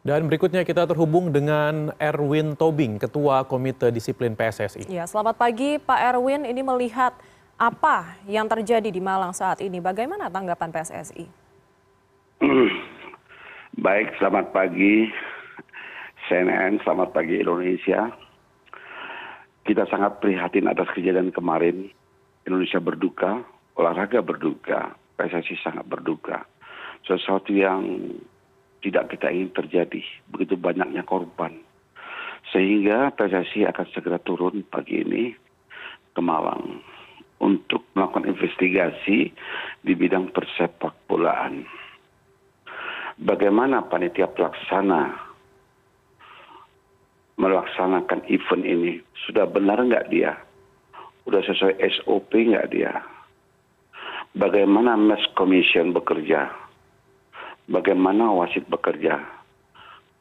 Dan berikutnya kita terhubung dengan Erwin Tobing, Ketua Komite Disiplin PSSI. Ya, selamat pagi Pak Erwin. Ini melihat apa yang terjadi di Malang saat ini. Bagaimana tanggapan PSSI? Baik, selamat pagi CNN, selamat pagi Indonesia. Kita sangat prihatin atas kejadian kemarin. Indonesia berduka, olahraga berduka, PSSI sangat berduka. Sesuatu yang tidak kita ingin terjadi begitu banyaknya korban sehingga PSSI akan segera turun pagi ini ke Malang untuk melakukan investigasi di bidang persepak bolaan. Bagaimana panitia pelaksana melaksanakan event ini? Sudah benar nggak dia? Sudah sesuai SOP nggak dia? Bagaimana Mass Commission bekerja? Bagaimana wasit bekerja,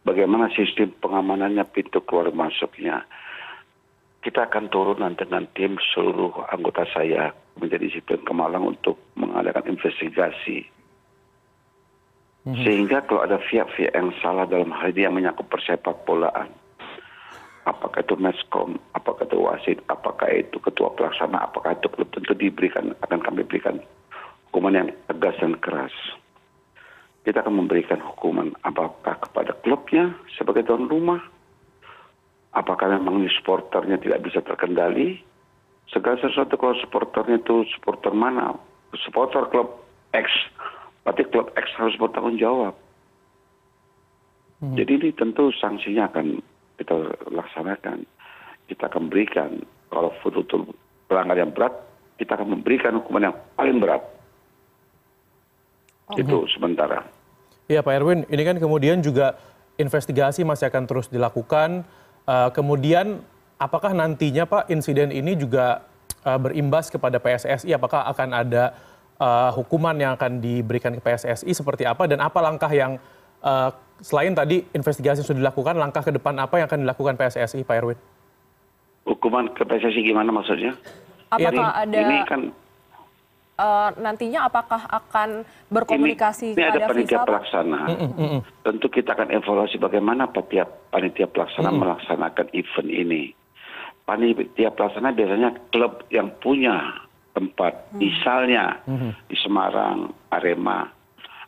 bagaimana sistem pengamanannya pintu keluar masuknya. Kita akan turun nanti dengan tim seluruh anggota saya menjadi disiplin ke Malang untuk mengadakan investigasi. Sehingga kalau ada pihak-pihak yang salah dalam hal ini yang menyangkut persepak bolaan, apakah itu meskom, apakah itu wasit, apakah itu ketua pelaksana, apakah itu klub tentu diberikan akan kami berikan hukuman yang tegas dan keras kita akan memberikan hukuman apakah kepada klubnya sebagai tuan rumah, apakah memang ini supporternya tidak bisa terkendali, segala sesuatu kalau supporternya itu supporter mana, supporter klub X, berarti klub X harus bertanggung jawab. Hmm. Jadi ini tentu sanksinya akan kita laksanakan, kita akan berikan kalau betul-betul pelanggar yang berat, kita akan memberikan hukuman yang paling berat. Okay. Itu sementara. Iya Pak Erwin, ini kan kemudian juga investigasi masih akan terus dilakukan. Uh, kemudian apakah nantinya Pak insiden ini juga uh, berimbas kepada PSSI? Apakah akan ada uh, hukuman yang akan diberikan ke PSSI seperti apa? Dan apa langkah yang uh, selain tadi investigasi sudah dilakukan, langkah ke depan apa yang akan dilakukan PSSI Pak Erwin? Hukuman ke PSSI gimana maksudnya? Apakah ini, ada... Ini kan uh, nantinya apakah akan berkomunikasi ini, ini ada panitia pelaksana. Mm, mm, mm. Tentu kita akan evaluasi bagaimana panitia, panitia pelaksana mm. melaksanakan event ini. Panitia pelaksana biasanya klub yang punya tempat, mm. misalnya mm. di Semarang, Arema.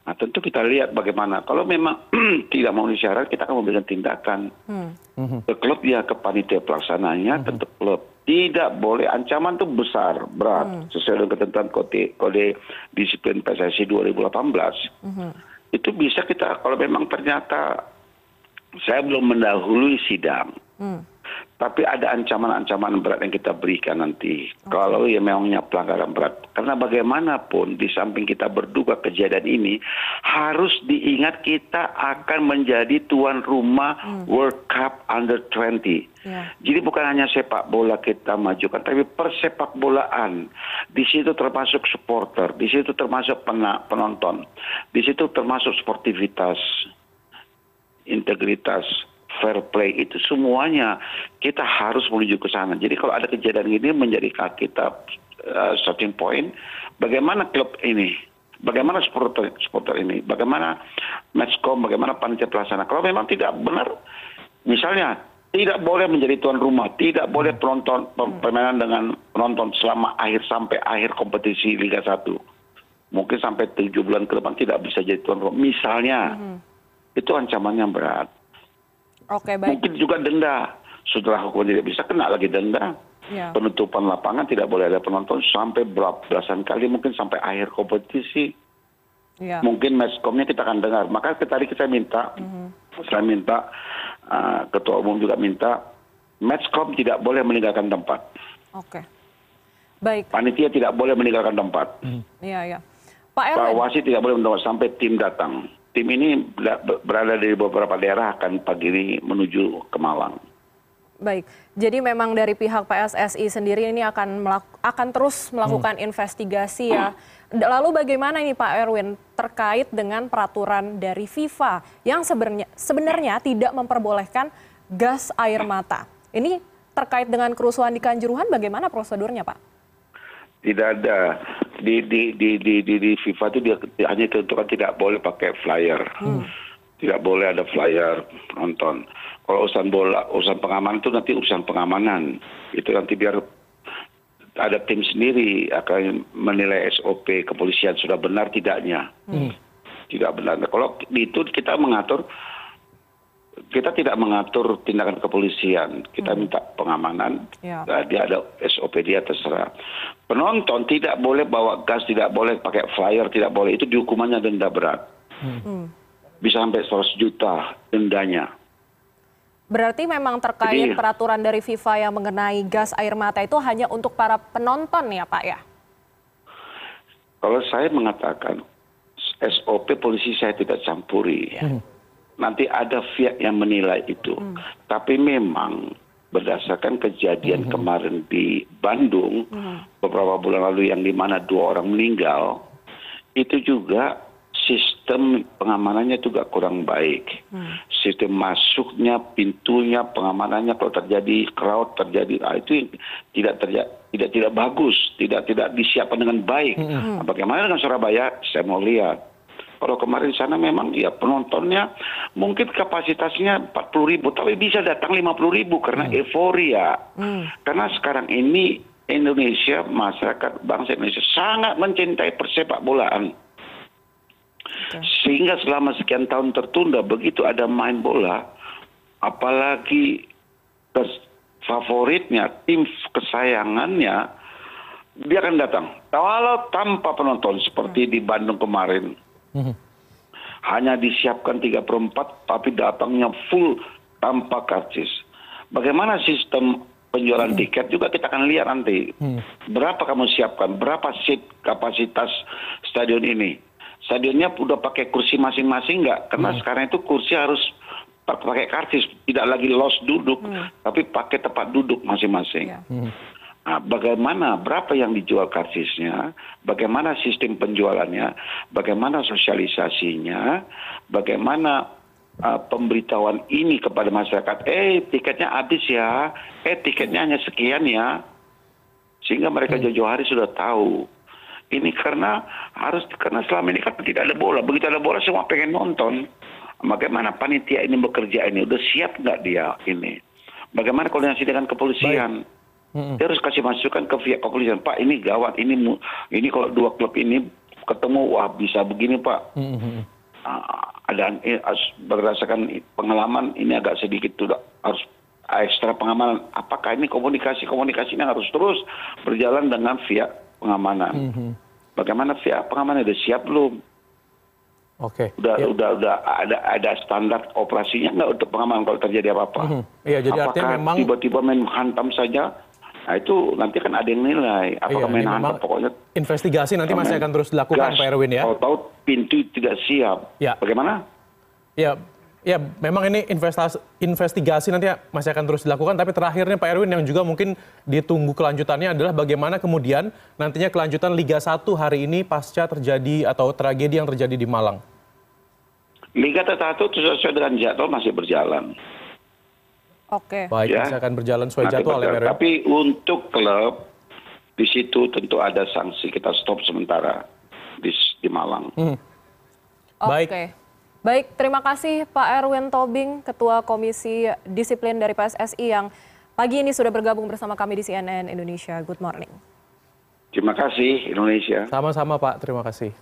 Nah tentu kita lihat bagaimana. Kalau memang tidak mau syarat, kita akan memberikan tindakan mm. ke klub ya ke panitia pelaksananya, mm. tentu klub tidak boleh ancaman itu besar berat hmm. sesuai dengan ketentuan kode kode disiplin PSSI 2018 hmm. itu bisa kita kalau memang ternyata saya belum mendahului sidang hmm tapi ada ancaman-ancaman berat yang kita berikan nanti. Kalau ya memangnya pelanggaran berat. Karena bagaimanapun di samping kita berduka kejadian ini harus diingat kita akan menjadi tuan rumah hmm. World Cup Under 20 yeah. jadi bukan hanya sepak bola kita majukan tapi persepak bolaan. Di situ termasuk supporter di situ termasuk penonton di situ termasuk sportivitas integritas fair play itu semuanya kita harus menuju ke sana. Jadi kalau ada kejadian ini menjadi kita uh, starting point, bagaimana klub ini, bagaimana supporter supporter ini, bagaimana matchcom, bagaimana panitia pelaksana. Kalau memang tidak benar, misalnya tidak boleh menjadi tuan rumah, tidak boleh penonton permainan dengan penonton selama akhir sampai akhir kompetisi Liga 1. Mungkin sampai tujuh bulan ke depan tidak bisa jadi tuan rumah. Misalnya, mm -hmm. itu ancamannya berat. Mungkin juga denda. Setelah hukuman tidak bisa kena lagi denda. Ya. Penutupan lapangan tidak boleh ada penonton sampai berapa belasan kali mungkin sampai akhir kompetisi. Ya. Mungkin meskomnya kita akan dengar. Maka tadi kita minta, -hmm. saya minta uh, ketua umum juga minta meskom tidak boleh meninggalkan tempat. Oke. Baik. Panitia tidak boleh meninggalkan tempat. Iya, iya. Pak Erwin. Pak Wasit tidak boleh meninggalkan sampai tim datang tim ini berada di beberapa daerah akan pagi ini menuju ke Malang. Baik, jadi memang dari pihak PSSI sendiri ini akan akan terus melakukan hmm. investigasi ya. Lalu bagaimana ini Pak Erwin terkait dengan peraturan dari FIFA yang sebenarnya sebenarnya tidak memperbolehkan gas air mata. Ini terkait dengan kerusuhan di Kanjuruhan bagaimana prosedurnya Pak? Tidak ada di di di di di, di FIFA itu dia hanya ditentukan tidak boleh pakai flyer. Hmm. Tidak boleh ada flyer nonton. Kalau urusan bola, urusan pengamanan itu nanti urusan pengamanan. Itu nanti biar ada tim sendiri akan menilai SOP kepolisian sudah benar tidaknya. Tidak benar. Kalau itu kita mengatur kita tidak mengatur tindakan kepolisian, kita minta pengamanan. Ya. Nah, dia ada SOP dia terserah. Penonton tidak boleh bawa gas, tidak boleh pakai flyer, tidak boleh. Itu dihukumannya denda berat. Bisa sampai 100 juta dendanya. Berarti memang terkait Jadi- peraturan dari FIFA yang mengenai gas air mata itu hanya untuk para penonton ya Pak ya? Kalau saya mengatakan SOP polisi saya tidak campuri. Nanti ada pihak yang menilai itu. Tapi memang berdasarkan kejadian kemarin di Bandung beberapa bulan lalu yang di mana dua orang meninggal, itu juga sistem pengamanannya juga kurang baik. Sistem masuknya, pintunya, pengamanannya kalau terjadi crowd terjadi ah, itu tidak terjadi tidak tidak bagus, tidak tidak disiapkan dengan baik. Nah, bagaimana dengan Surabaya? Saya mau lihat. Kalau kemarin di sana memang ya penontonnya mungkin kapasitasnya 40 ribu, tapi bisa datang 50 ribu karena euforia. Karena sekarang ini Indonesia, masyarakat bangsa Indonesia sangat mencintai persepak bolaan. Sehingga selama sekian tahun tertunda, begitu ada main bola, apalagi favoritnya, tim kesayangannya, dia akan datang. Kalau tanpa penonton seperti di Bandung kemarin, hanya disiapkan 3 per 4, tapi datangnya full tanpa karcis. Bagaimana sistem penjualan tiket juga kita akan lihat nanti. Berapa kamu siapkan, berapa seat kapasitas stadion ini. Stadionnya udah pakai kursi masing-masing nggak? Karena sekarang itu kursi harus pa- pakai karcis, tidak lagi los duduk, tapi pakai tempat duduk masing-masing. Ya. Nah, bagaimana berapa yang dijual karcisnya, bagaimana sistem penjualannya, bagaimana sosialisasinya, bagaimana uh, pemberitahuan ini kepada masyarakat, eh tiketnya habis ya, eh tiketnya hanya sekian ya, sehingga mereka jauh-jauh hari sudah tahu. Ini karena harus karena selama ini kan tidak ada bola, begitu ada bola semua pengen nonton. Bagaimana panitia ini bekerja ini, udah siap nggak dia ini? Bagaimana koordinasi dengan kepolisian? Dia harus kasih masukan ke pihak kepolisian, Pak ini gawat, ini ini kalau dua klub ini ketemu, wah bisa begini Pak. Ah, ada eh, as- berdasarkan pengalaman ini agak sedikit sudah harus ekstra pengamanan. Apakah ini komunikasi komunikasi ini harus terus berjalan dengan pihak pengamanan. Bagaimana pihak pengamanan sudah siap belum? Oke. Udah Ya. udah udah ada ada standar operasinya nggak untuk pengamanan kalau terjadi apa-apa? Iya, jadi Apakah artinya memang tiba-tiba main hantam saja? Nah itu nanti kan ada yang nilai. Iya, main ini hantam memang pokoknya investigasi nanti masih Main akan terus dilakukan gas. Pak Erwin ya. Kalau tahu pintu tidak siap. Ya. Bagaimana? Ya, ya memang ini investasi, investigasi nanti masih akan terus dilakukan. Tapi terakhirnya Pak Erwin yang juga mungkin ditunggu kelanjutannya adalah bagaimana kemudian nantinya kelanjutan Liga 1 hari ini pasca terjadi atau tragedi yang terjadi di Malang. Liga tertentu sesuai dengan jadwal masih berjalan. Oke. Baik, Ya. masih akan berjalan sesuai Nanti jadwal ya berjalan. Tapi untuk klub di situ tentu ada sanksi kita stop sementara di, di Malang. Hmm. Oke. Baik. Baik, terima kasih Pak Erwin Tobing, Ketua Komisi Disiplin dari PSSI yang pagi ini sudah bergabung bersama kami di CNN Indonesia. Good morning. Terima kasih Indonesia. Sama-sama Pak, terima kasih.